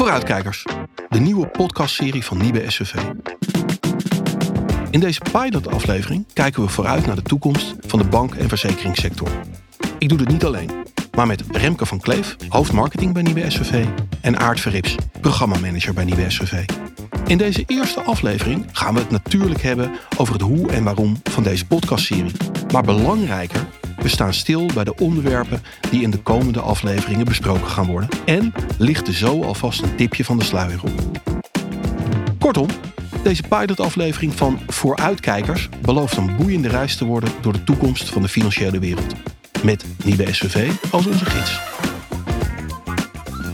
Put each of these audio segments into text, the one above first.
Vooruitkijkers, de nieuwe podcastserie van Nibe SVV. In deze pilot-aflevering kijken we vooruit naar de toekomst van de bank- en verzekeringssector. Ik doe dit niet alleen, maar met Remke van Kleef, hoofdmarketing bij Nibe SVV, en Aart Verrips, programmamanager bij Nibe SVV. In deze eerste aflevering gaan we het natuurlijk hebben over het hoe en waarom van deze podcastserie. Maar belangrijker, we staan stil bij de onderwerpen die in de komende afleveringen besproken gaan worden en lichten zo alvast een tipje van de sluier op. Kortom, deze pilotaflevering van Vooruitkijkers belooft een boeiende reis te worden door de toekomst van de financiële wereld. Met Nibe SVV als onze gids.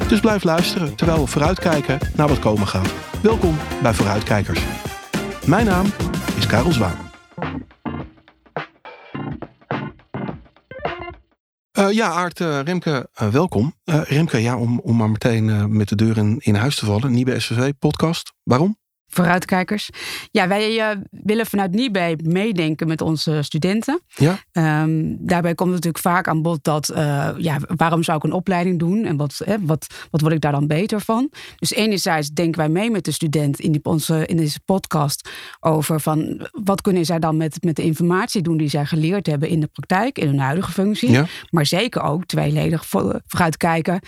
Dus blijf luisteren terwijl we vooruitkijken naar wat komen gaat. Welkom bij Vooruitkijkers. Mijn naam is Karel Zwaan. Uh, ja, Aart, uh, Remke, uh, welkom. Remke, ja, om, om maar meteen met de deur in, in huis te vallen. Nieuwe SVV podcast. Waarom? Vooruitkijkers. Ja, wij uh, willen vanuit Nibé meedenken met onze studenten. Ja. Um, daarbij komt natuurlijk vaak aan bod dat, uh, ja, waarom zou ik een opleiding doen en wat, wat, wat word ik daar dan beter van? Dus enerzijds denken wij mee met de student in, die, onze, in deze podcast over van wat kunnen zij dan met, met de informatie doen die zij geleerd hebben in de praktijk, in hun huidige functie. Ja. Maar zeker ook tweeledig vooruitkijken.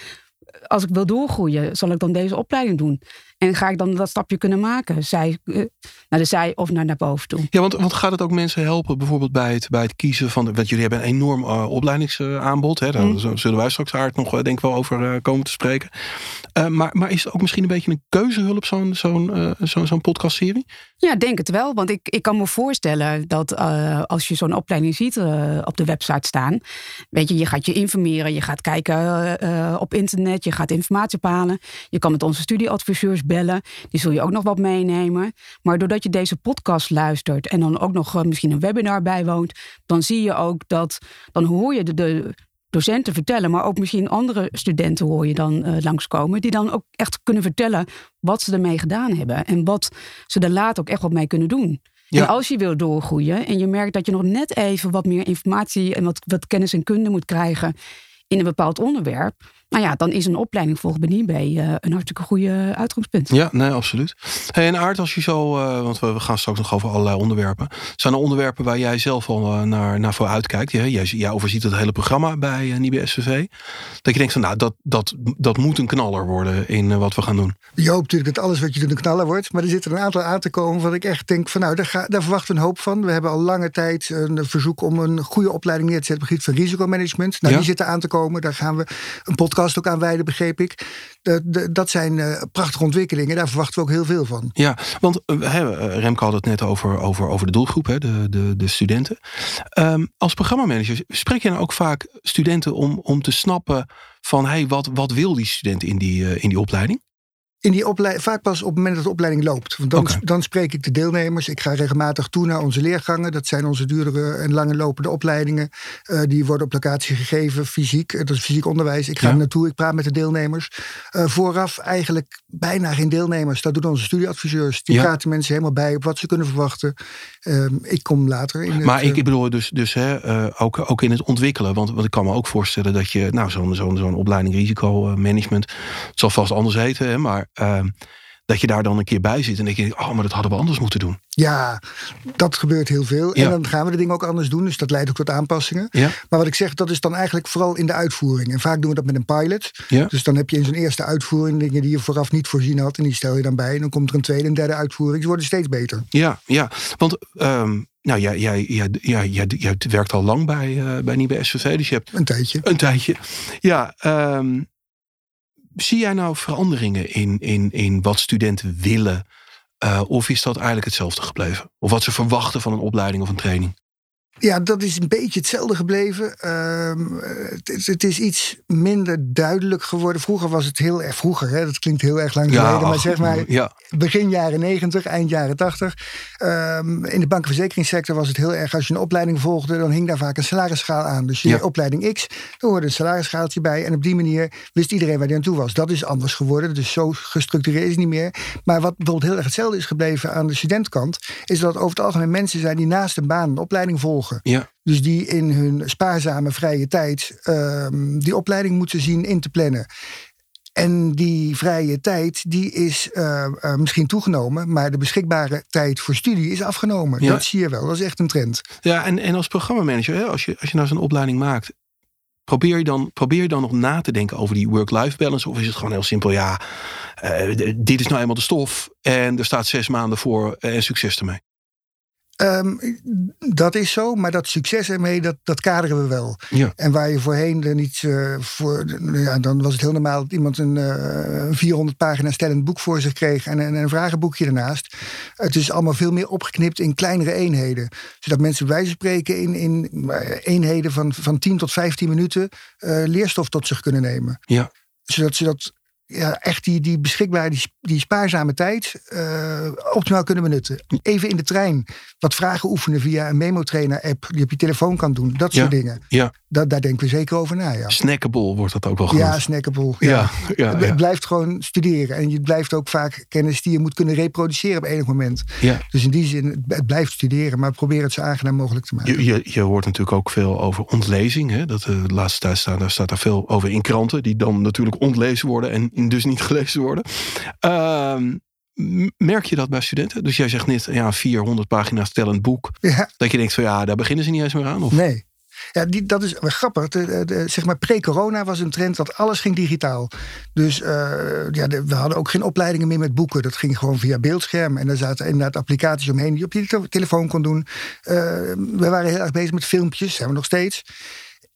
Als ik wil doorgroeien, zal ik dan deze opleiding doen? En ga ik dan dat stapje kunnen maken? Zij, uh, naar de zij of naar, naar boven toe. Ja, want, want gaat het ook mensen helpen bijvoorbeeld bij het, bij het kiezen van... Want jullie hebben een enorm uh, opleidingsaanbod. Hè? Daar mm. zullen wij straks aard nog uh, denk ik wel over komen te spreken. maar, maar is het ook misschien een beetje een keuzehulp, zo'n zo'n zo'n zo'n podcastserie? Ja, denk het wel. Want ik, ik kan me voorstellen dat als je zo'n opleiding ziet op de website staan... Weet je, je gaat je informeren, je gaat kijken op internet, je gaat informatie ophalen. Je kan met onze studieadviseurs bellen. Die zul je ook nog wat meenemen. Maar doordat je deze podcast luistert en dan ook nog uh, misschien een webinar bijwoont, dan zie je ook dat, dan hoor je de, de docenten vertellen, maar ook misschien andere studenten hoor je dan uh, langskomen, die dan ook echt kunnen vertellen wat ze ermee gedaan hebben en wat ze er later ook echt wat mee kunnen doen. Ja. En als je wil doorgroeien en je merkt dat je nog net even wat meer informatie en wat, wat kennis en kunde moet krijgen in een bepaald onderwerp, nou ja, dan is een opleiding volgens bij uh, een hartstikke goede uitgangspunt. Ja, nee, absoluut. Hey, en Aard, als je zo, uh, want we, we, gaan straks nog over allerlei onderwerpen. Zijn er onderwerpen waar jij zelf al uh, naar, naar voor uitkijkt? Jij, jij, jij, overziet het hele programma bij uh, SVV. Dat je denkt van, nou, dat, dat, dat moet een knaller worden in wat we gaan doen. Je hoopt natuurlijk dat alles wat je doet een knaller wordt. Maar er zitten een aantal aan te komen wat ik echt denk van, nou, daar, ga, daar verwachten we een hoop van. We hebben al lange tijd een verzoek om een goede opleiding neer te zetten op het gebied van risicomanagement. Nou, ja. die zitten aan te komen. Daar gaan we een podcast ook aan wijden, begreep ik. Dat zijn uh, prachtige ontwikkelingen. Daar verwachten we ook heel veel van. Ja, want uh, Remke had het net over, over, over de doelgroep, hè, de, de, de studenten. Um, als programmamanager spreek je dan ook vaak studenten om, om te snappen van hey, wat, wat wil die student in die, in die opleiding? In die opleiding, vaak pas op het moment dat de opleiding loopt. Want dan, okay. dan spreek ik de deelnemers. Ik ga regelmatig toe naar onze leergangen. Dat zijn onze duurdere en lange lopende opleidingen. Uh, die worden op locatie gegeven, fysiek. Dat is fysiek onderwijs. Ik ga ja. naartoe, ik praat met de deelnemers. Uh, vooraf eigenlijk bijna geen deelnemers. Dat doen onze studieadviseurs. Die ja. praten mensen helemaal bij op wat ze kunnen verwachten. Uh, ik kom later in Maar het, ik bedoel dus, dus hè, ook, ook in het ontwikkelen. Want, want ik kan me ook voorstellen dat je... Nou, zo'n zo'n zo'n opleiding risicomanagement... Het zal vast anders heten, hè, maar... Uh, dat je daar dan een keer bij zit en dat je oh, maar dat hadden we anders moeten doen. Ja, dat gebeurt heel veel. Ja. En dan gaan we de dingen ook anders doen. Dus dat leidt ook tot aanpassingen. Ja. Maar wat ik zeg, dat is dan eigenlijk vooral in de uitvoering. En vaak doen we dat met een pilot. Ja. Dus dan heb je in zo'n eerste uitvoering dingen die je vooraf niet voorzien had. En die stel je dan bij. En dan komt er een tweede en derde uitvoering. Ze worden steeds beter. Ja, ja. want um, nou, jij, jij, jij, jij, jij, jij werkt al lang bij, uh, bij Nieuwe SVV. Dus je hebt een tijdje. Een tijdje. Ja, um, zie jij nou veranderingen in, in, in wat studenten willen? Uh, of is dat eigenlijk hetzelfde gebleven? Of wat ze verwachten van een opleiding of een training? Ja, dat is een beetje hetzelfde gebleven. Uh, het, het, is iets minder duidelijk geworden. Vroeger was het heel erg vroeger, hè? dat klinkt heel erg lang geleden, maar zeg maar ja. begin jaren 90, eind jaren 80. Um, in de bank- en verzekeringssector was het heel erg, als je een opleiding volgde, dan hing daar vaak een salarisschaal aan. Dus je Ja. opleiding X, daar hoorde een salarisschaaltje bij. En op die manier wist iedereen waar die aan toe was. Dat is anders geworden, dus zo gestructureerd is het niet meer. Maar wat bijvoorbeeld heel erg hetzelfde is gebleven aan de studentkant, is dat over het algemeen mensen zijn die naast een baan een opleiding volgen. Ja. Dus die in hun spaarzame vrije tijd um, die opleiding moeten zien in te plannen. En die vrije tijd die is misschien toegenomen, maar de beschikbare tijd voor studie is afgenomen. Dat zie je wel, dat is echt een trend. Ja, en, en als programmamanager, hè, als, je, als je nou zo'n opleiding maakt, probeer je, dan, probeer je dan nog na te denken over die work-life balance? Of is het gewoon heel simpel, ja, dit is nou eenmaal de stof en er staat zes maanden voor en succes ermee? Um, dat is zo, maar dat succes ermee, dat, dat kaderen we wel. Ja. En waar je voorheen er niet uh, voor. Ja, dan was het heel normaal dat iemand een uh, 400 pagina stellend boek voor zich kreeg en, en, een vragenboekje ernaast. Het is allemaal veel meer opgeknipt in kleinere eenheden. Zodat mensen bij wijze spreken in, in eenheden van, van 10 tot 15 minuten uh, leerstof tot zich kunnen nemen. Ja. Zodat ze dat ja, echt die, die beschikbare, die, die spaarzame tijd uh, optimaal kunnen benutten. Even in de trein wat vragen oefenen via een memo-trainer-app die op je telefoon kan doen. Dat soort dingen. Ja. Dat, daar denken we zeker over na. Ja. Snackable wordt dat ook wel genoemd. Ja, snackable. Ja. Ja, Het blijft gewoon studeren. En je blijft ook vaak kennis die je moet kunnen reproduceren op enig moment. Ja. Dus in die zin, het blijft studeren, maar probeer het zo aangenaam mogelijk te maken. Je, je, je hoort natuurlijk ook veel over ontlezing. Hè? Dat, de laatste tijd staat, daar staat daar veel over in kranten, die dan natuurlijk ontlezen worden en dus niet gelezen worden. Uh, Merk je dat bij studenten? Dus jij zegt net, ja, 400 pagina's tellend boek. Dat je denkt van ja, daar beginnen ze niet eens meer aan? Of? Nee. Ja, die, dat is wel grappig. De, zeg maar, pre-corona was een trend dat alles ging digitaal. Dus uh, ja, we hadden ook geen opleidingen meer met boeken. Dat ging gewoon via beeldscherm. En daar zaten inderdaad applicaties omheen die je op je telefoon kon doen. Uh, we waren heel erg bezig met filmpjes, zijn we nog steeds.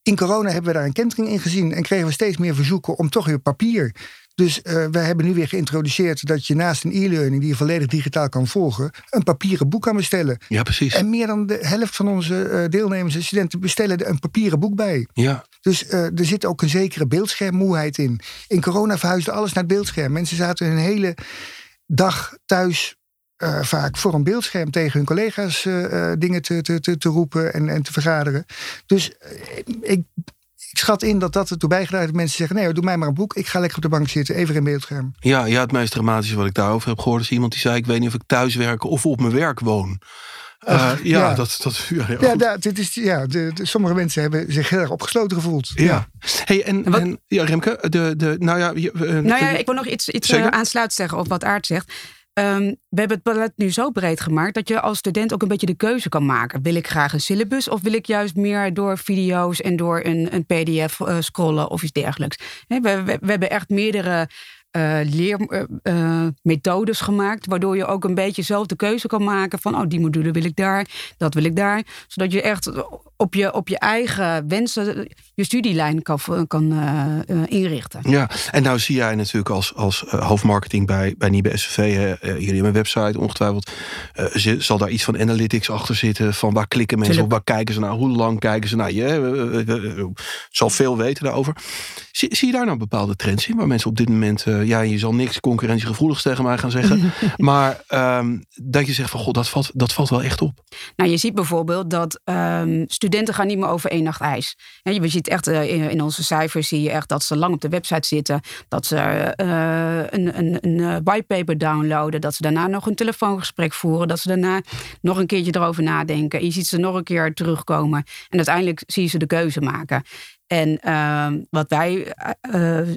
In corona hebben we daar een kentering in gezien en kregen we steeds meer verzoeken om toch weer papier dus uh, wij hebben nu weer geïntroduceerd dat je naast een e-learning die je volledig digitaal kan volgen, een papieren boek kan bestellen. Ja, precies. En meer dan de helft van onze uh, deelnemers en studenten bestellen een papieren boek bij. Ja. Dus uh, er zit ook een zekere beeldschermmoeheid in. In corona verhuisde alles naar het beeldscherm. Mensen zaten een hele dag thuis uh, vaak voor een beeldscherm tegen hun collega's uh, dingen te, te, te, te, roepen en, en te vergaderen. Dus ik ik schat in dat dat ertoe bijgedragen dat mensen zeggen: nee, doe mij maar een boek. Ik ga lekker op de bank zitten, even in beeldscherm. Ja, ja, het meest dramatische wat ik daarover heb gehoord is iemand die zei: Ik weet niet of ik thuis werk of op mijn werk woon. Uh, ja, ja, dat, dat ja, ja, ja dit is, ja de, de, sommige mensen hebben zich heel erg opgesloten gevoeld. Ja. Hey, en, en, ja, Remke, de, de, nou ja. Uh, nou ja, ik wil nog iets, iets uh, aansluitend zeggen op wat Aard zegt. Um, we hebben het beleid nu zo breed gemaakt dat je als student ook een beetje de keuze kan maken. Wil ik graag een syllabus of wil ik juist meer door video's en door een, een PDF uh, scrollen of iets dergelijks? we, we, hebben echt meerdere uh, leermethodes uh, gemaakt. Waardoor je ook een beetje zelf de keuze kan maken van oh, die module wil ik daar, dat wil ik daar. Zodat je echt op je, op je eigen wensen je studielijn kan, kan uh, inrichten. Ja, en nou zie jij natuurlijk als, als hoofdmarketing bij, bij Nibe SVV, jullie hebben een website ongetwijfeld, zal daar iets van analytics achter zitten, van waar klikken mensen op, waar kijken ze naar, hoe lang kijken ze naar. Je zal veel weten daarover. Zie, zie je daar nou bepaalde trends in, waar mensen op dit moment ja, je zal niks concurrentiegevoeligs tegen mij gaan zeggen. maar um, dat je zegt van god, dat valt, dat valt wel echt op. Nou, je ziet bijvoorbeeld dat um, studenten gaan niet meer over één nacht ijs. Ja, je ziet echt uh, in, onze cijfers zie je echt dat ze lang op de website zitten. Dat ze uh, een, een, een whitepaper downloaden. Dat ze daarna nog een telefoongesprek voeren. Dat ze daarna nog een keertje erover nadenken. Je ziet ze nog een keer terugkomen. En uiteindelijk zie je ze de keuze maken. En uh, wat wij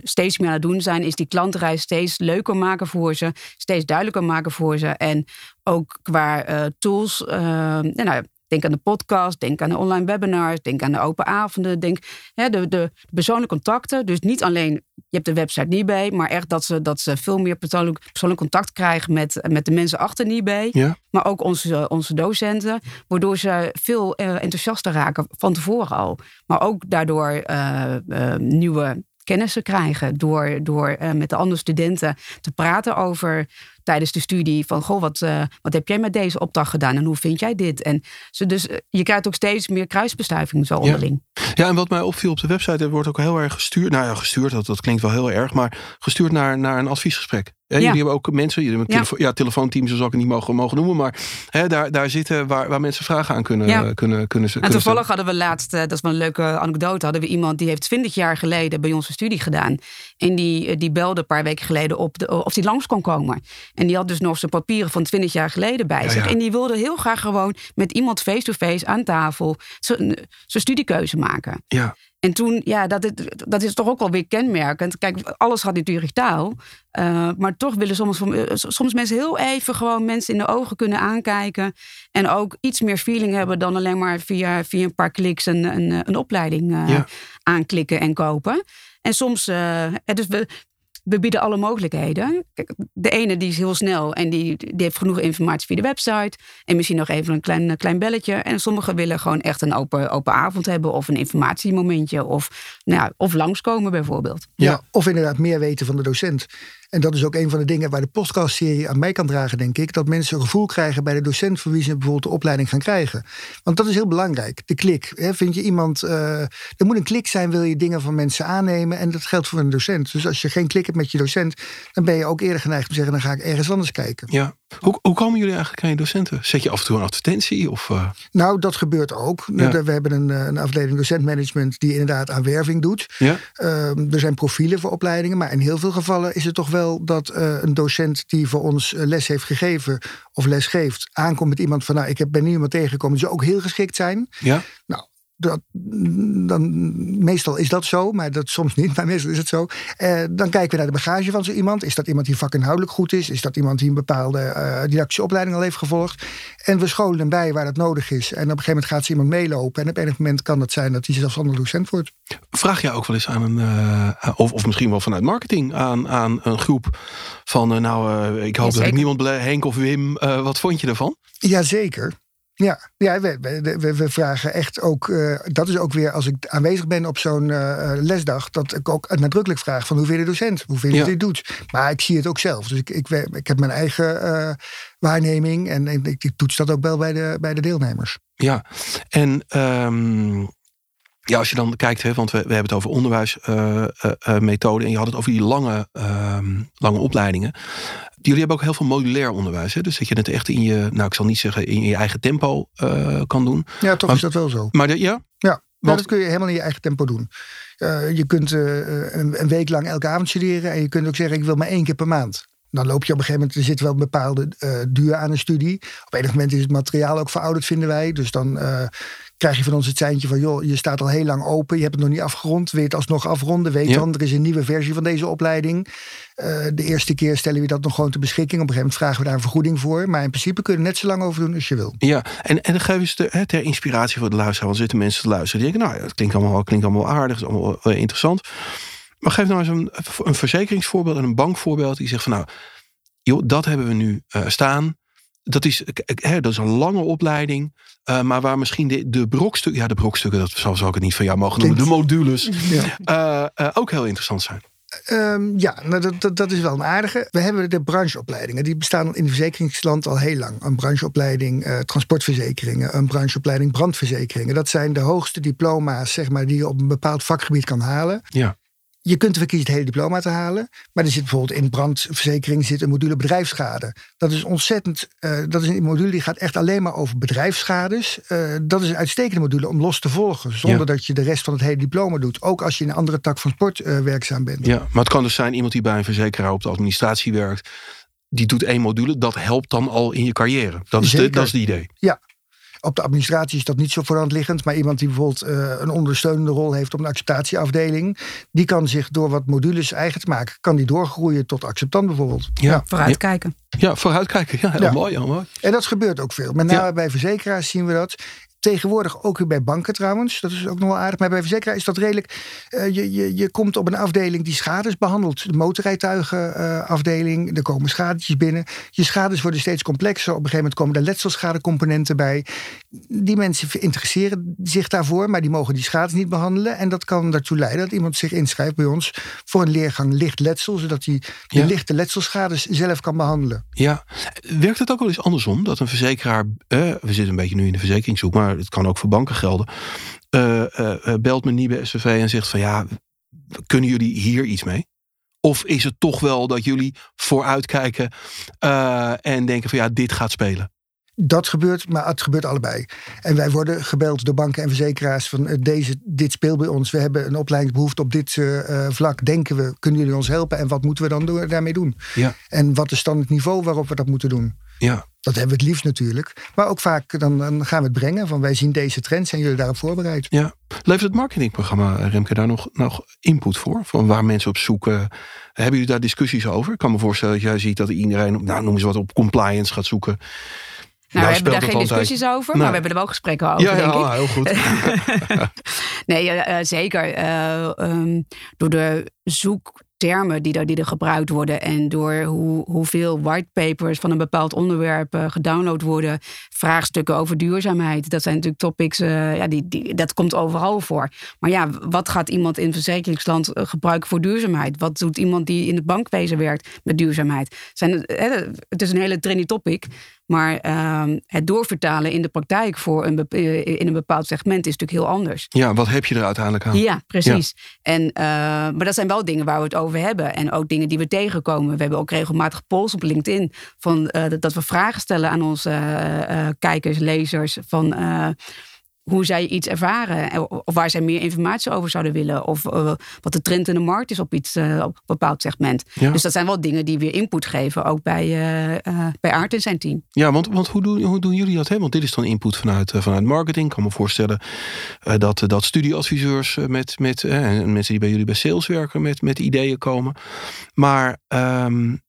steeds meer aan het doen zijn, is die klantreis steeds leuker maken voor ze, steeds duidelijker maken voor ze. En ook qua tools. nou, Denk aan de podcast, denk aan de online webinars, denk aan de open avonden. Denk hè, de, de persoonlijke contacten. Dus niet alleen, je hebt de website Nibay, maar echt dat ze, dat ze veel meer persoonlijk, persoonlijk contact krijgen met, met de mensen achter Nibay. Ja. Maar ook onze, onze docenten, waardoor ze veel uh, enthousiaster raken van tevoren al. Maar ook daardoor uh, uh, nieuwe kennissen krijgen door, door met de andere studenten te praten over tijdens de studie van goh, wat, uh, wat heb jij met deze opdracht gedaan en hoe vind jij dit? En ze dus, uh, je krijgt ook steeds meer kruisbestuiving zo onderling. Ja. ja, en wat mij opviel op de website, er wordt ook heel erg gestuurd. Nou ja, gestuurd, dat, dat klinkt wel heel erg, maar gestuurd naar, naar een adviesgesprek. Ja, Jullie hebben ook mensen, jullie hebben telefo ja. telefoonteams, zo zal ik het niet mogen, mogen noemen, maar hè, daar, daar zitten waar, waar mensen vragen aan kunnen, ja. kunnen, kunnen, En toevallig hadden we laatst, dat is wel een leuke anekdote, hadden we iemand die heeft 20 jaar geleden bij onze studie gedaan. En die, die belde een paar weken geleden op de, of die langs kon komen. En die had dus nog zijn papieren van 20 jaar geleden bij zich. En die wilde heel graag gewoon met iemand face-to-face aan tafel zijn studiekeuze maken. Ja. En toen, ja, dat, dat is toch ook wel weer kenmerkend. Kijk, alles gaat natuurlijk taal. Uh, maar toch willen soms, soms mensen heel even gewoon mensen in de ogen kunnen aankijken. En ook iets meer feeling hebben dan alleen maar via, via een paar kliks een, een, een opleiding uh, aanklikken en kopen. En soms, uh, dus we, we bieden alle mogelijkheden. Kijk, de ene die is heel snel en die, die heeft genoeg informatie via de website. En misschien nog even een klein, klein belletje. En sommigen willen gewoon echt een open, open avond hebben of een informatiemomentje. Of, nou ja, of langskomen bijvoorbeeld. Ja, of inderdaad meer weten van de docent. En dat is ook een van de dingen waar de podcastserie aan mij kan dragen, denk ik. Dat mensen een gevoel krijgen bij de docent voor wie ze bijvoorbeeld de opleiding gaan krijgen. Want dat is heel belangrijk. De klik. Hè? Vind je iemand. Uh, er moet een klik zijn, wil je dingen van mensen aannemen. En dat geldt voor een docent. Dus als je geen klik hebt met je docent, dan ben je ook eerder geneigd om te zeggen: dan ga ik ergens anders kijken. Ja. Hoe, hoe komen jullie eigenlijk aan je docenten? Zet je af en toe een advertentie? Of, uh... Nou, dat gebeurt ook. We hebben een, eh, een afdeling docentmanagement die inderdaad aan werving doet. Ja. Uh, er zijn profielen voor opleidingen, maar in heel veel gevallen is het toch wel dat uh, een docent die voor ons les heeft gegeven of les geeft, aankomt met iemand van, nou, ik ben iemand tegengekomen, die zou ook heel geschikt zijn. Ja. Nou, dat, dan, meestal is dat zo, maar dat soms niet. Maar meestal is het zo. Eh, dan kijken we naar de bagage van zo iemand. Is dat iemand die vakinhoudelijk goed is? Is dat iemand die een bepaalde uh, didactische opleiding al heeft gevolgd? En we scholen hem bij waar dat nodig is. En op een gegeven moment gaat ze iemand meelopen. En op enig moment kan het zijn dat hij zelfstandig docent wordt. Vraag jij ook wel eens aan een, uh, of, of misschien wel vanuit marketing, aan, aan een groep van, uh, nou, ik hoop ja, dat ik niemand, Henk of Wim, wat vond je ervan? Jazeker. Ja, ja we, we, we, vragen echt ook. Uh, dat is ook weer als ik aanwezig ben op zo'n uh, lesdag. dat ik ook nadrukkelijk vraag: van hoe vind je de docent? Hoe vind je ja. dit doet? Maar ik zie het ook zelf. Dus ik, ik, ik heb mijn eigen uh, waarneming. En, ik, ik, toets dat ook wel bij de, bij de deelnemers. Ja, en. Um... Ja, als je dan kijkt, hè, want we, we hebben het over onderwijsmethoden en je had het over die lange, uh, lange opleidingen. Jullie hebben ook heel veel modulair onderwijs. Hè? Dus dat je het echt in je, nou ik zal niet zeggen in je eigen tempo uh, kan doen. Ja, toch is dat wel zo. Maar de, ja? Ja, want, dat kun je helemaal in je eigen tempo doen. Uh, je kunt uh, een, een, week lang elke avond studeren. En je kunt ook zeggen, ik wil maar één keer per maand. Dan loop je op een gegeven moment, er zit wel een bepaalde duur aan een studie. Op enig moment is het materiaal ook verouderd, vinden wij. Dus dan krijg je van ons het seintje van... joh, je staat al heel lang open, je hebt het nog niet afgerond. Wil je het alsnog afronden? Weet dan, er is een nieuwe versie van deze opleiding. Uh, de eerste keer stellen we dat nog gewoon ter beschikking. Op een gegeven moment vragen we daar een vergoeding voor. Maar in principe kun je er net zo lang over doen als je wil. Ja, en, en dan geven we ze ter inspiratie voor de luisteraar. Want zitten mensen te luisteren die denken... nou, ja, het klinkt allemaal, klinkt allemaal aardig, het is allemaal uh, interessant. Maar geef nou eens een, een verzekeringsvoorbeeld en een bankvoorbeeld... die zegt van nou, joh, dat hebben we nu uh, staan dat is, hè, dat is een lange opleiding. Uh, maar waar misschien de, de brokstukken, ja, de brokstukken, dat zal, zal ik het niet van jou mogen noemen, de modules, ja. uh, uh, ook heel interessant zijn. Um, ja, nou, dat, dat, dat, is wel een aardige. We hebben de brancheopleidingen. Die bestaan in het verzekeringsland al heel lang. Een brancheopleiding uh, transportverzekeringen. Een brancheopleiding brandverzekeringen. Dat zijn de hoogste diploma's zeg maar, die je op een bepaald vakgebied kan halen. Ja. Je kunt ervoor kiezen het hele diploma te halen. Maar er zit bijvoorbeeld in brandverzekering zit een module bedrijfsschade. Dat is ontzettend. Uh, dat is een module die gaat echt alleen maar over bedrijfsschades. Uh, dat is een uitstekende module om los te volgen. Zonder ja. dat je de rest van het hele diploma doet. Ook als je in een andere tak van sport uh, werkzaam bent. Ja, maar het kan dus zijn iemand die bij een verzekeraar op de administratie werkt. Die doet één module. Dat helpt dan al in je carrière. Dat is, de, dat is het idee. Ja, op de administratie is dat niet zo voorhand liggend. Maar iemand die bijvoorbeeld uh, een ondersteunende rol heeft op een acceptatieafdeling. Die kan zich door wat modules eigen te maken. Kan die doorgroeien tot acceptant bijvoorbeeld. Ja, ja. vooruitkijken. Ja, vooruitkijken. Ja, heel ja. mooi, heel mooi. En dat gebeurt ook veel. Met name bij verzekeraars zien we dat. Tegenwoordig ook weer bij banken trouwens. Dat is ook nog wel aardig. Maar bij verzekeraar is dat redelijk. Uh, je, je, je komt op een afdeling die schades behandelt. De motorrijtuigenafdeling. Er komen schadetjes binnen. Je schades worden steeds complexer. Op een gegeven moment komen er letselschadencomponenten bij. Die mensen interesseren zich daarvoor. Maar die mogen die schades niet behandelen. En dat kan ertoe leiden dat iemand zich inschrijft bij ons. Voor een leergang licht letsel. Zodat hij de ja. lichte letselschades zelf kan behandelen. Ja. Werkt het ook wel eens andersom? Dat een verzekeraar. Uh, we zitten een beetje nu in de verzekeringshoek. Maar het kan ook voor banken gelden. Uh, uh, belt me Nieuwe SVV en zegt van ja, kunnen jullie hier iets mee? Of is het toch wel dat jullie vooruitkijken uh, en denken van ja, dit gaat spelen? Dat gebeurt, maar het gebeurt allebei. En wij worden gebeld door banken en verzekeraars van eh, deze, dit speelt bij ons. We hebben een opleidingsbehoefte op dit uh, vlak. Denken we, kunnen jullie ons helpen? En wat moeten we dan do daarmee doen? Ja. En wat is dan het niveau waarop we dat moeten doen? Ja. Dat hebben we het liefst natuurlijk. Maar ook vaak dan, dan gaan we het brengen van wij zien deze trends en jullie daarop voorbereid. Ja. Levert het marketingprogramma, Remke, daar nog, nog input voor? Van waar mensen op zoeken? Hebben jullie daar discussies over? Ik kan me voorstellen dat jij ziet dat iedereen, nou noem eens wat, op compliance gaat zoeken. Nou, we hebben daar geen discussies over, maar nou. we hebben er wel gesprekken over, ja, denk ja, ik. heel goed. nee, uh, zeker. Uh, um, door de zoek termen die er, die er gebruikt worden en door hoe, hoeveel whitepapers van een bepaald onderwerp uh, gedownload worden, vraagstukken over duurzaamheid. Dat zijn natuurlijk topics, uh, ja, die, die, dat komt overal voor. Maar ja, wat gaat iemand in verzekeringsland uh, gebruiken voor duurzaamheid? Wat doet iemand die in het bankwezen werkt met duurzaamheid? Zijn, het is een hele trendy topic. Maar uh, het doorvertalen in de praktijk voor een in een bepaald segment is natuurlijk heel anders. Ja, wat heb je er uiteindelijk aan? Ja, precies. Ja. En, uh, maar dat zijn wel dingen waar we het over hebben. En ook dingen die we tegenkomen. We hebben ook regelmatig polls op LinkedIn. Van, dat we vragen stellen aan onze kijkers, lezers. Van hoe zij iets ervaren. Of waar zij meer informatie over zouden willen. Of uh, wat de trend in de markt is op iets uh, op een bepaald segment. Ja. Dus dat zijn wel dingen die weer input geven. Ook bij, uh, bij Aart en zijn team. Ja, want, want hoe, doen, hoe doen jullie dat? Hè? Want dit is dan input vanuit, vanuit marketing. Ik kan me voorstellen dat, dat studieadviseurs met, met en mensen die bij jullie bij sales werken met, met ideeën komen. Maar um,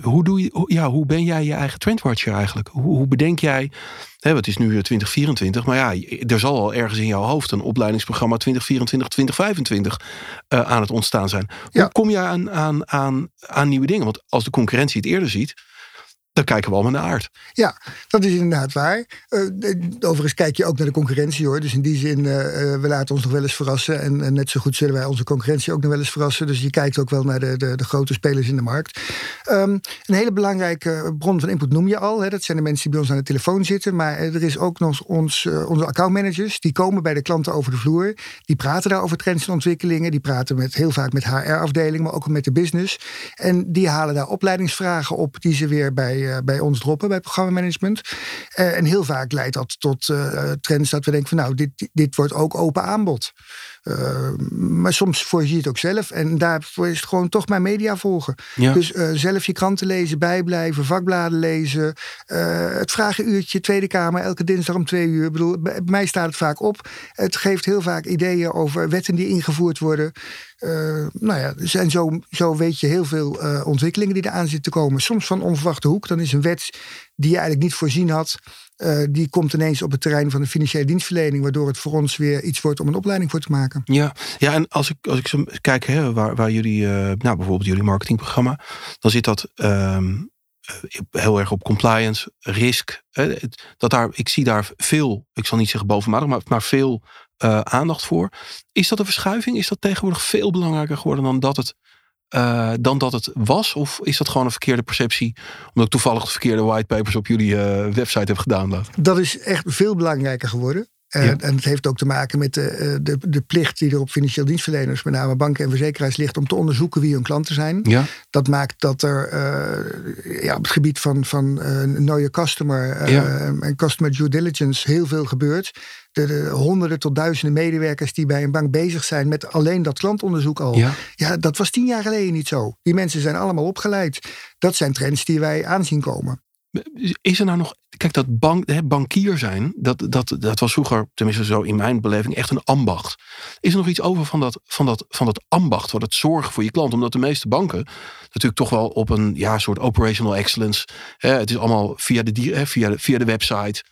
hoe, doe je, ja, hoe ben jij je eigen trendwatcher eigenlijk? Hoe, hoe bedenk jij, hè, het is nu 2024, maar ja, er zal al ergens in jouw hoofd een opleidingsprogramma 2024, 2025 uh, aan het ontstaan zijn. Ja. Hoe kom je aan, aan, aan, aan nieuwe dingen? Want als de concurrentie het eerder ziet, dan kijken we allemaal naar aard. Ja, dat is inderdaad waar. Uh, overigens kijk je ook naar de concurrentie hoor. Dus in die zin, uh, we laten ons nog wel eens verrassen. En, net zo goed zullen wij onze concurrentie ook nog wel eens verrassen. Dus je kijkt ook wel naar de, de, de grote spelers in de markt. Um, een hele belangrijke bron van input noem je al. Hè. Dat zijn de mensen die bij ons aan de telefoon zitten. Maar er is ook nog ons, onze accountmanagers. Die komen bij de klanten over de vloer. Die praten daar over trends en ontwikkelingen. Die praten met, heel vaak met HR-afdeling, maar ook met de business. En die halen daar opleidingsvragen op die ze weer bij bij ons droppen, bij programmamanagement. Uh, en heel vaak leidt dat tot uh, trends dat we denken van nou, dit, dit wordt ook open aanbod. Uh, maar soms voorzie je het ook zelf. En daarvoor is het gewoon toch maar media volgen. Ja. Dus uh, zelf je kranten lezen, bijblijven, vakbladen lezen. Uh, het vragenuurtje, Tweede Kamer, elke dinsdag om twee uur. Ik bedoel, bij mij staat het vaak op. Het geeft heel vaak ideeën over wetten die ingevoerd worden. Nou ja, en zo, zo weet je heel veel ontwikkelingen die eraan zitten te komen. Soms van onverwachte hoek. Dan is een wet die je eigenlijk niet voorzien had. Uh, die komt ineens op het terrein van de financiële dienstverlening. Waardoor het voor ons weer iets wordt om een opleiding voor te maken. Ja, ja en als ik, als ik zo kijk hè, waar, waar jullie, nou bijvoorbeeld jullie marketingprogramma. Dan zit dat um, heel erg op compliance, risk. Dat daar, ik zie daar veel, ik zal niet zeggen bovenmatig, maar, maar veel aandacht voor. Is dat een verschuiving? Is dat tegenwoordig veel belangrijker geworden dan dat het, uh, dan dat het was? Of is dat gewoon een verkeerde perceptie? Omdat ik toevallig de verkeerde whitepapers op jullie uh, website heb gedownload. Dat is echt veel belangrijker geworden. En, ja. en het heeft ook te maken met de, de, de plicht die er op financieel dienstverleners, met name banken en verzekeraars, ligt om te onderzoeken wie hun klanten zijn. Ja. Dat maakt dat er uh, ja, op het gebied van, van uh, customer Ja. en customer due diligence heel veel gebeurt. De, de honderden tot duizenden medewerkers die bij een bank bezig zijn met alleen dat klantonderzoek al. Ja. ja, dat was tien jaar geleden niet zo. Die mensen zijn allemaal opgeleid. Dat zijn trends die wij aanzien komen. Is er nou nog, kijk, dat bank, hè, bankier zijn, dat, dat, dat was vroeger, tenminste zo in mijn beleving, echt een ambacht. Is er nog iets over van dat, van dat, van dat ambacht, van het zorgen voor je klant? Omdat de meeste banken natuurlijk toch wel op een ja, soort operational excellence, hè, het is allemaal via de, hè, via de, via de website.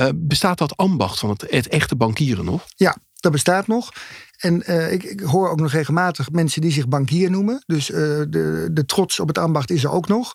Uh, bestaat dat ambacht van het, het echte bankieren nog? Ja, dat bestaat nog. En uh, ik, ik, hoor ook nog regelmatig mensen die zich bankier noemen. Dus uh, de, de trots op het ambacht is er ook nog.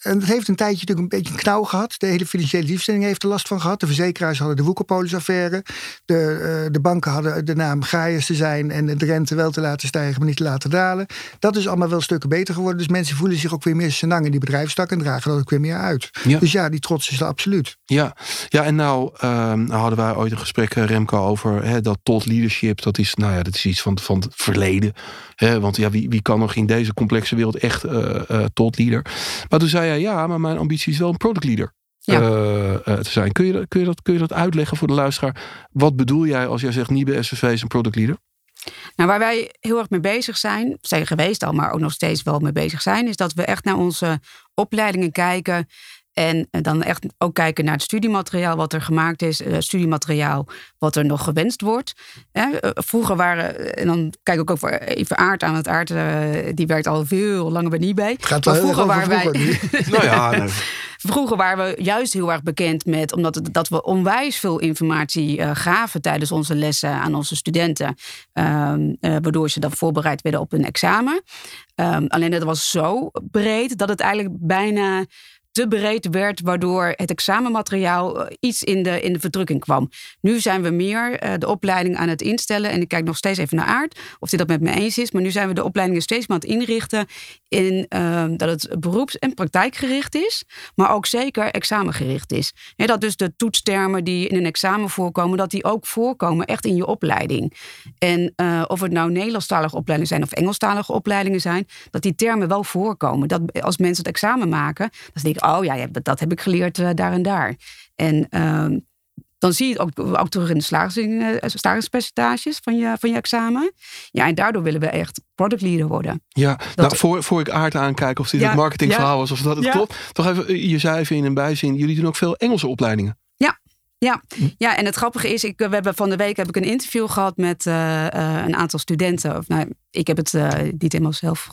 En het heeft een tijdje natuurlijk een beetje een knauw gehad. De hele financiële dienstverlening heeft er last van gehad. De verzekeraars hadden de Woekerpolis-affaire. De, uh, de banken hadden de naam graaiers te zijn en de rente wel te laten stijgen, maar niet te laten dalen. Dat is allemaal wel stukken beter geworden. Dus mensen voelen zich ook weer meer senang in die bedrijfstak en dragen dat ook weer meer uit. Ja. Dus ja, die trots is er absoluut. Ja, ja en nou, uh, nou hadden wij ooit een gesprek, Remco, over dat tot leadership. Dat is, nou ja, dat is iets van, van het verleden. Want ja, wie, wie kan nog in deze complexe wereld echt uh, tot leader? Maar toen zei hij, ja, maar mijn ambitie is wel een product leader. te zijn. Kun je, kun, je dat, kun je dat uitleggen voor de luisteraar? Wat bedoel jij als jij zegt Niebe SVV is een product leader? Nou, waar wij heel erg mee bezig zijn, zijn geweest al, maar ook nog steeds wel mee bezig zijn, is dat we echt naar onze opleidingen kijken. En dan echt ook kijken naar het studiemateriaal wat er gemaakt is, uh, studiemateriaal wat er nog gewenst wordt. Eh, vroeger waren, en dan kijk ik ook voor even Aard aan, want Aard uh, die werkt al veel langer bij Nibay. Gaat wel vroeger waren wij. nou ja, nee. Vroeger waren we juist heel erg bekend met, omdat het, dat we onwijs veel informatie uh, gaven tijdens onze lessen aan onze studenten. Uh, waardoor ze dan voorbereid werden op een examen. Um, alleen dat was zo breed dat het eigenlijk bijna te breed werd, waardoor het examenmateriaal eh, iets in de, in de verdrukking kwam. Nu zijn we meer uh, de opleiding aan het instellen. En ik kijk nog steeds even naar Aard, of hij dat met me eens is. Maar nu zijn we de opleidingen steeds meer aan het inrichten in uh, dat het beroeps- en praktijkgericht is, maar ook zeker examengericht is. Dat dus de toetstermen die in een examen voorkomen, dat die ook voorkomen echt in je opleiding. En uh, of het nou Nederlandstalige opleidingen zijn of Engelstalige opleidingen zijn, dat die termen wel voorkomen. Dat als mensen het examen maken, dan denk ik, oh ja, dat, dat heb ik geleerd uh, daar en daar. En uh, dan zie je het ook, ook terug in de slagingspercentages van je, van je examen. Ja, en daardoor willen we echt product leader worden. Ja, nou, voor, voor ik aard aankijk of dit ja, het marketingverhaal was of dat het ja. klopt. Toch even, je zei even in een bijzin, jullie doen ook veel Engelse opleidingen. Ja, ja, ja, en het grappige is, ik, we hebben van de week heb ik een interview gehad met uh, uh, een aantal studenten. Of, nou, ik heb het uh, niet helemaal zelf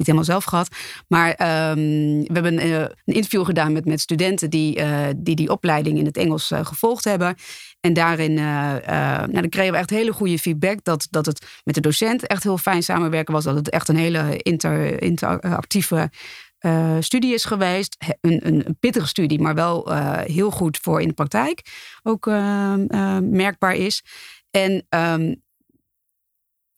niet helemaal zelf gehad. Maar um, we hebben een, een, interview gedaan met, met studenten die, uh, die die opleiding in het Engels uh, gevolgd hebben. En daarin nou, dan kregen we echt hele goede feedback. Dat, dat het met de docent echt heel fijn samenwerken was. Dat het echt een hele inter, interactieve studie is geweest. Een, een, pittige studie, maar wel heel goed voor in de praktijk ook merkbaar is. En um,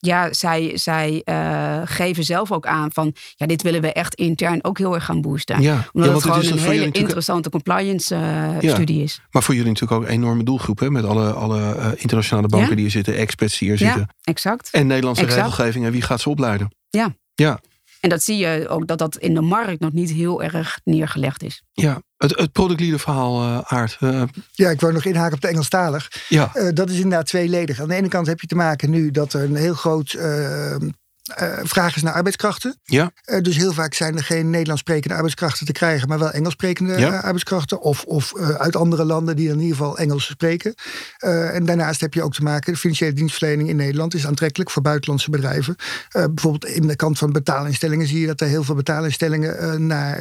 ja, zij, zij uh, geven zelf ook aan van ja, dit willen we echt intern ook heel erg gaan boosten. Ja, Omdat ja, het gewoon het een hele interessante compliance uh, ja, studie is. Maar voor jullie natuurlijk ook een enorme doelgroep hè? met alle, alle uh, internationale banken die hier zitten, experts die hier zitten. Ja, exact. En Nederlandse exact. regelgeving en wie gaat ze opleiden? Ja. Ja. En dat zie je ook dat dat in de markt nog niet heel erg neergelegd is. Ja, het, het productleader verhaal, uh, Aard. Uh, ja, ik wou nog inhaken op de Engelstalig. Ja. Uh, dat is inderdaad tweeledig. Aan de ene kant heb je te maken nu dat er een heel groot uh, vraag is naar arbeidskrachten. Ja. Uh, dus heel vaak zijn er geen Nederlands sprekende arbeidskrachten te krijgen, maar wel Engels sprekende ja. uh, arbeidskrachten. Of, of uit andere landen die in ieder geval Engels spreken. en daarnaast heb je ook te maken, de financiële dienstverlening in Nederland is aantrekkelijk voor buitenlandse bedrijven. bijvoorbeeld in de kant van betaalinstellingen zie je dat er heel veel betaalinstellingen naar,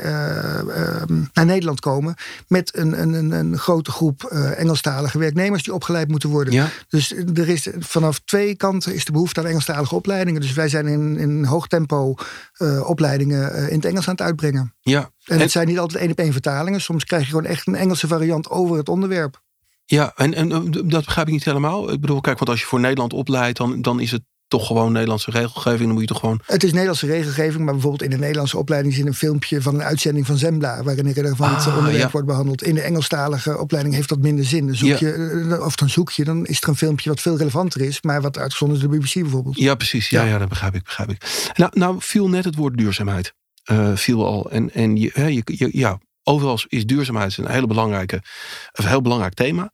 naar Nederland komen. Met een, een, een grote groep Engelstalige werknemers die opgeleid moeten worden. Ja. Dus er is vanaf twee kanten is de behoefte aan Engelstalige opleidingen. Dus wij zijn in, in hoog tempo uh, opleidingen uh, in het Engels aan het uitbrengen. Ja. En, en het zijn niet altijd één op één vertalingen. Soms krijg je gewoon echt een Engelse variant over het onderwerp. Ja, en, en dat begrijp ik niet helemaal. Ik bedoel, kijk, want als je voor Nederland opleidt, dan, dan is het toch gewoon Nederlandse regelgeving. Dan moet je toch gewoon. Het is Nederlandse regelgeving, maar bijvoorbeeld in de Nederlandse opleiding is een filmpje van een uitzending van Zembla, waarin een relevant ah, onderwerp ja. wordt behandeld. In de Engelstalige opleiding heeft dat minder zin. Dan zoek je, ja. Of dan zoek je, dan is er een filmpje wat veel relevanter is, maar wat uitgezonden is de BBC bijvoorbeeld. Ja, precies. Ja, ja. ja dat begrijp ik. Begrijp ik. Nou, nou viel net het woord duurzaamheid. Uh, viel al. En, en je, je, je, ja, overal is duurzaamheid een hele belangrijke, een heel belangrijk thema.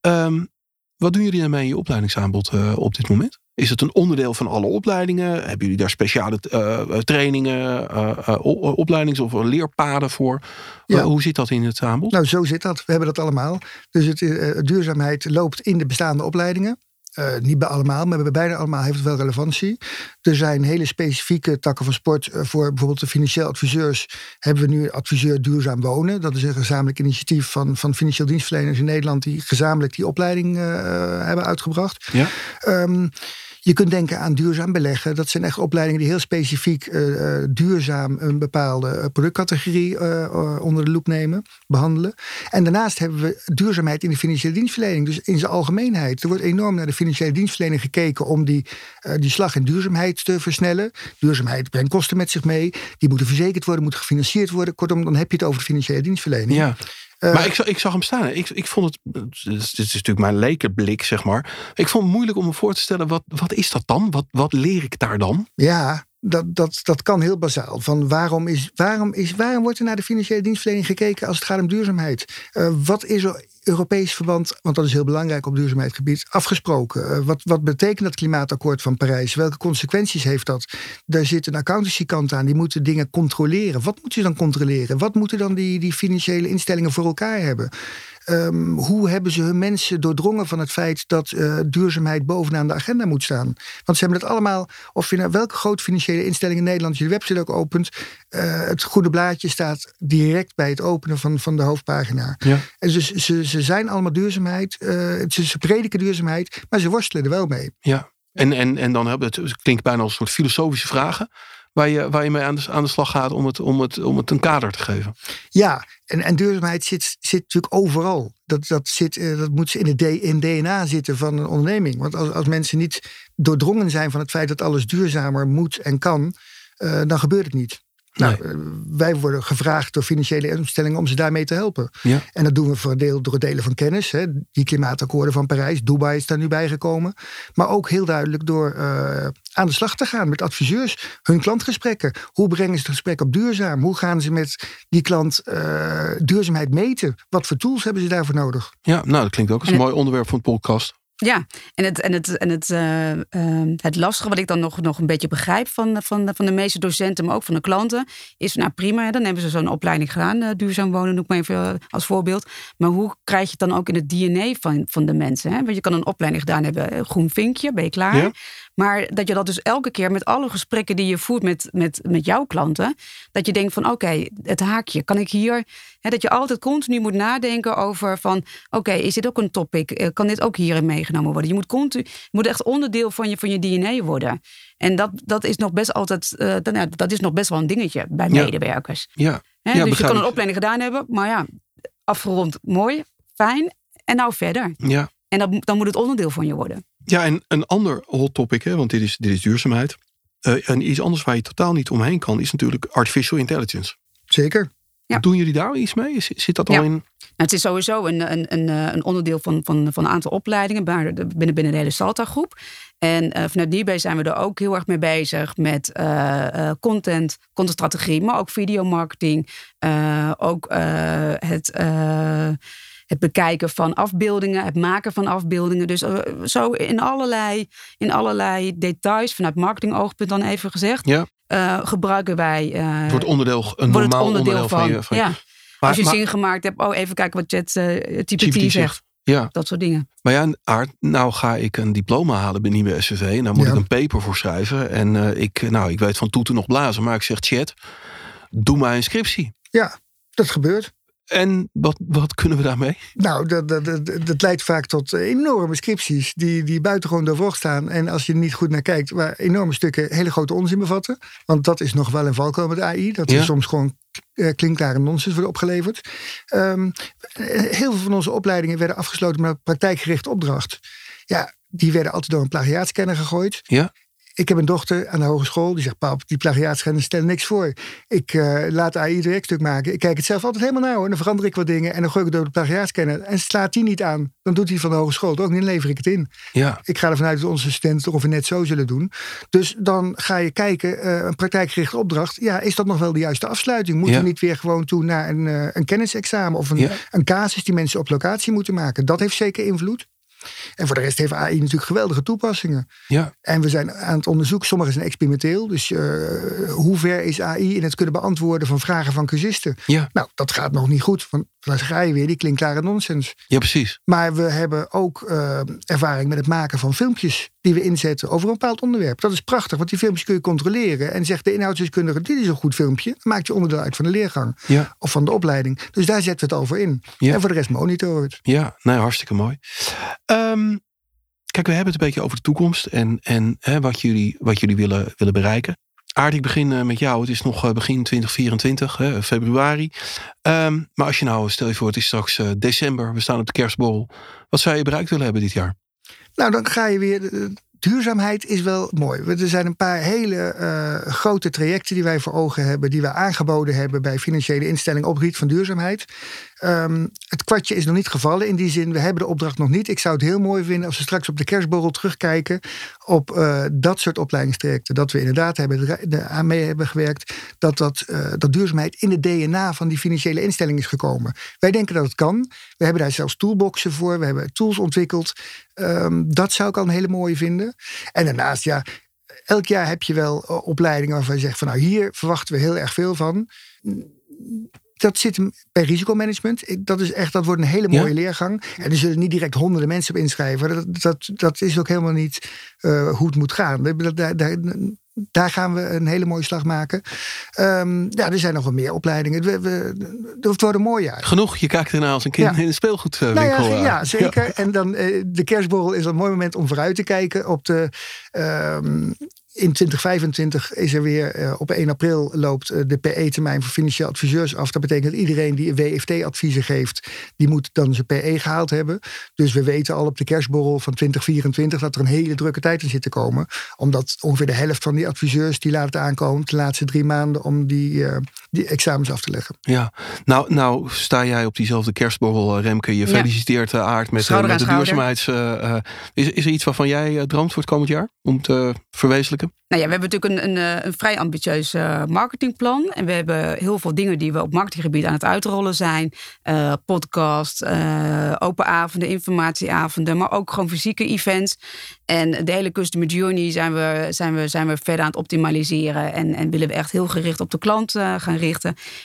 Um, wat doen jullie daarmee in je opleidingsaanbod uh, op dit moment? Is het een onderdeel van alle opleidingen? Hebben jullie daar speciale uh, trainingen, uh, opleidings- of leerpaden voor? Ja. hoe zit dat in het aanbod? Nou, zo zit dat. We hebben dat allemaal. Dus het, duurzaamheid loopt in de bestaande opleidingen. Uh, niet bij allemaal, maar bij bijna allemaal heeft het wel relevantie. Er zijn hele specifieke takken van sport. Uh, voor bijvoorbeeld de financieel adviseurs hebben we nu adviseur duurzaam wonen. Dat is een gezamenlijk initiatief van, van financieel dienstverleners in Nederland... die gezamenlijk die opleiding uh, hebben uitgebracht. Ja. Um, je kunt denken aan duurzaam beleggen. Dat zijn echt opleidingen die heel specifiek uh, duurzaam een bepaalde productcategorie uh, onder de loep nemen, behandelen. En daarnaast hebben we duurzaamheid in de financiële dienstverlening. Dus in zijn algemeenheid. Er wordt enorm naar de financiële dienstverlening gekeken om die, die slag in duurzaamheid te versnellen. Duurzaamheid brengt kosten met zich mee. Die moeten verzekerd worden, moeten gefinancierd worden. Kortom, dan heb je het over de financiële dienstverlening. Ja. Uh, maar ik zag, ik zag hem staan. Ik, ik vond het, dit is, is natuurlijk mijn lekenblik, zeg maar. Ik vond het moeilijk om me voor te stellen, wat, wat is dat dan? Wat, wat leer ik daar dan? Ja, Dat, dat, dat kan heel bazaal. Van waarom, is, waarom, is, waarom wordt er naar de financiële dienstverlening gekeken als het gaat om duurzaamheid? Uh, wat is er Europees verband, want dat is heel belangrijk op duurzaamheidsgebied, afgesproken? Uh, wat, wat betekent dat klimaatakkoord van Parijs? Welke consequenties heeft dat? Daar zit een accountancy-kant aan, die moeten dingen controleren. Wat moeten ze dan controleren? Wat moeten dan die, die financiële instellingen voor elkaar hebben? Um, hoe hebben ze hun mensen doordrongen van het feit dat uh, duurzaamheid bovenaan de agenda moet staan? Want ze hebben het allemaal, of je naar welke grote financiële instelling in Nederland je de website ook opent, uh, het goede blaadje staat direct bij het openen van, van de hoofdpagina. Ja. En dus ze, ze zijn allemaal duurzaamheid, uh, ze, ze prediken duurzaamheid, maar ze worstelen er wel mee. Ja, en, en, en dan hebben het, het klinkt bijna als een soort filosofische vragen waar je, waar je mee aan de, aan de slag gaat om het, om, het, om het een kader te geven. Ja, en, en duurzaamheid zit, zit natuurlijk overal. Dat, dat, zit, eh, dat moet in het in DNA zitten van een onderneming. Want als, als mensen niet doordrongen zijn van het feit dat alles duurzamer moet en kan, uh, dan gebeurt het niet. Nou, eh, wij worden gevraagd door financiële instellingen om ze daarmee te helpen. Ja. En dat doen we voor deel, door het delen van kennis. Hè. Die klimaatakkoorden van Parijs, Dubai is daar nu bijgekomen. Maar ook heel duidelijk door uh, aan de slag te gaan met adviseurs. Hun klantgesprekken. Hoe brengen ze het gesprek op duurzaam? Hoe gaan ze met die klant uh, duurzaamheid meten? Wat voor tools hebben ze daarvoor nodig? Ja, nou dat klinkt ook als een mooi onderwerp van het podcast. Ja, en het, en het, en het, uh, uh, het lastige wat ik dan nog, nog een beetje begrijp van, van, van de meeste docenten, maar ook van de klanten, is nou prima, dan hebben ze zo'n opleiding gedaan, uh, duurzaam wonen, noem ik maar even als voorbeeld. Maar hoe krijg je het dan ook in het DNA van, van de mensen? Hè? Want je kan een opleiding gedaan hebben, groen vinkje, ben je klaar? Maar dat je dat dus elke keer met alle gesprekken die je voert met, met, met jouw klanten, dat je denkt van oké, het haakje, kan ik hier, hè, dat je altijd continu moet nadenken over van oké, is dit ook een topic? Kan dit ook hierin meegenomen worden? Je moet, continu, moet echt onderdeel van je, van je DNA worden. En dat, dat is nog best altijd, uh, dan, dat is nog best wel een dingetje bij medewerkers. Ja. Hè, ja dus je kan een opleiding gedaan hebben, maar ja, afgerond mooi, fijn. En nou verder. Ja. En dat, dan moet het onderdeel van je worden. Ja, en een ander hot topic, hè, want dit is, dit is duurzaamheid. Uh, en iets anders waar je totaal niet omheen kan, is natuurlijk artificial intelligence. Zeker. Ja. Doen jullie daar iets mee? Zit dat al in? Nou, het is sowieso een, een, een, eh, een onderdeel van, van, van een aantal opleidingen binnen, binnen de hele Salta-groep. En uh, vanuit Dierbij zijn we er ook heel erg mee bezig met uh, content, contentstrategie, maar ook videomarketing. ook het het bekijken van afbeeldingen, het maken van afbeeldingen. Dus uh, zo in allerlei, in allerlei details, vanuit marketingoogpunt dan even gezegd, ja. uh, gebruiken wij. Uh, wordt onderdeel, een normaal onderdeel, onderdeel van, van, je. Van ja. Maar, Als je maar, zin gemaakt hebt, oh even kijken wat Chat GPT zegt. Ja. Dat soort dingen. Maar ja, Aard, nou ga ik een diploma halen bij Nieuwe SCV. En daar moet ja. ik een paper voor schrijven. En uh, ik, nou, ik weet van toeten nog blazen. Maar ik zeg, chat, doe maar een scriptie. Ja, dat gebeurt. En wat, wat kunnen we daarmee? Nou, dat, dat, dat, dat leidt vaak tot enorme scripties die, die buitengewoon doorvrocht staan. En als je er niet goed naar kijkt, waar enorme stukken hele grote onzin bevatten. Want dat is nog wel een valkuil met AI. Dat er soms gewoon uh, klinkklare nonsens worden opgeleverd. Um, heel veel van onze opleidingen werden afgesloten met een praktijkgerichte opdracht. Ja, die werden altijd door een plagiaatscanner gegooid. Ja. Ik heb een dochter aan de hogeschool die zegt: Pap, die plagiaatschenden stellen niks voor. Ik uh, laat AI direct stuk maken. Ik kijk het zelf altijd helemaal naar hoor. En dan verander ik wat dingen en dan gooi ik het door de plagiaatscanner. En slaat die niet aan, dan doet hij van de hogeschool het ook niet. Dan lever ik het in. Ja. Ik ga ervan uit dat onze studenten toch ongeveer net zo zullen doen. Dus dan ga je kijken, uh, een praktijkgerichte opdracht. Ja, is dat nog wel de juiste afsluiting? Moeten ja. we niet weer gewoon toe naar een, uh, een kennisexamen of een, ja. een casus die mensen op locatie moeten maken? Dat heeft zeker invloed. En voor de rest heeft AI natuurlijk geweldige toepassingen. Ja. En we zijn aan het onderzoeken, sommige zijn experimenteel. Dus uh, hoe ver is AI in het kunnen beantwoorden van vragen van cursisten? Ja. Nou, dat gaat nog niet goed. Want dan ga je weer die klinkklare nonsens. Ja, precies. Maar we hebben ook uh, ervaring met het maken van filmpjes die we inzetten over een bepaald onderwerp. Dat is prachtig, want die filmpjes kun je controleren. En zegt de inhoudsdeskundige, dit is een goed filmpje. Dan maakt je onderdeel uit van de leergang. Ja. Of van de opleiding. Dus daar zetten we het over in. Ja. En voor de rest monitoren we het. Ja, nou hartstikke mooi. Um, kijk, we hebben het een beetje over de toekomst. En, en hè, wat jullie, wat jullie willen, willen bereiken. Aard, ik begin met jou. Het is nog uh, begin 2024, hè, februari. Um, maar als je nou, stel je voor, het is straks uh, december. We staan op de kerstborrel. Wat zou je bereikt willen hebben dit jaar? Nou, dan ga je weer. duurzaamheid is wel mooi. Er zijn een paar hele uh, grote trajecten die wij voor ogen hebben, die wij aangeboden hebben bij financiële instellingen op gebied van duurzaamheid. Um, het kwartje is nog niet gevallen in die zin. We hebben de opdracht nog niet. Ik zou het heel mooi vinden als we straks op de kerstborrel terugkijken op uh, dat soort opleidingstrajecten. Dat we inderdaad hebben, aan mee hebben gewerkt. Dat, dat, uh, dat duurzaamheid in het DNA van die financiële instelling is gekomen. Wij denken dat het kan. We hebben daar zelfs toolboxen voor. We hebben tools ontwikkeld. Um, dat zou ik al een hele mooie vinden. En daarnaast, ja, elk jaar heb je wel eh, opleidingen waarvan je zegt van nou hier verwachten we heel erg veel van. Dat zit bij risicomanagement. Dat, is echt, dat wordt een hele mooie leergang. En er zullen niet direct honderden mensen op inschrijven. Dat, dat, dat is ook helemaal niet uh, hoe het moet gaan. Daar, daar, daar gaan we een hele mooie slag maken. Um, ja, er zijn nog wel meer opleidingen. We, we, het wordt een mooi jaar. Genoeg, je kijkt ernaar als een kind in een speelgoedwinkel. Nou ja, ja, zeker. Ja. En dan uh, de kerstborrel is een mooi moment om vooruit te kijken op de... Um, in 2025 is er weer, uh, op 1 april loopt uh, de PE-termijn voor financieel adviseurs af. Dat betekent dat iedereen die WFT-adviezen geeft, die moet dan zijn PE gehaald hebben. Dus we weten al op de kerstborrel van 2024 dat er een hele drukke tijd in zit te komen. Omdat ongeveer de helft van die adviseurs die laat het aankomen de laatste drie maanden om die, uh, die examens af te leggen. Ja, nou, nou sta jij op diezelfde kerstborrel, Remke. Je feliciteert ja. Aard met, met de duurzaamheids... is, is er iets waarvan jij droomt voor het komend jaar om te verwezenlijken? Nou ja, we hebben natuurlijk een, een, een, vrij ambitieus uh, marketingplan. En we hebben heel veel dingen die we op marketinggebied aan het uitrollen zijn. Uh, podcast, uh, open avonden, informatieavonden, maar ook gewoon fysieke events. En de hele customer journey zijn we, zijn we, zijn we verder aan het optimaliseren. En, en willen we echt heel gericht op de klant gaan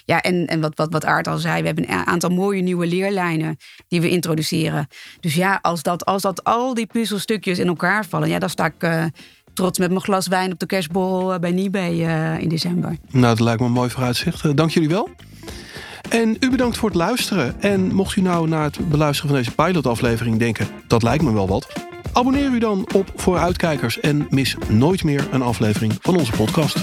Ja, en, en wat, wat, wat Aart al zei, we hebben een aantal mooie nieuwe leerlijnen die we introduceren. Dus ja, als dat, als dat al die puzzelstukjes in elkaar vallen, ja, dan sta ik trots met mijn glas wijn op de kerstborrel eh, bij Nibé uh, in december. Nou, dat lijkt me een mooi vooruitzicht. Dank jullie wel. En u bedankt voor het luisteren. En mocht u nou na het beluisteren van deze pilotaflevering denken... dat lijkt me wel wat... abonneer u dan op Vooruitkijkers... en mis nooit meer een aflevering van onze podcast.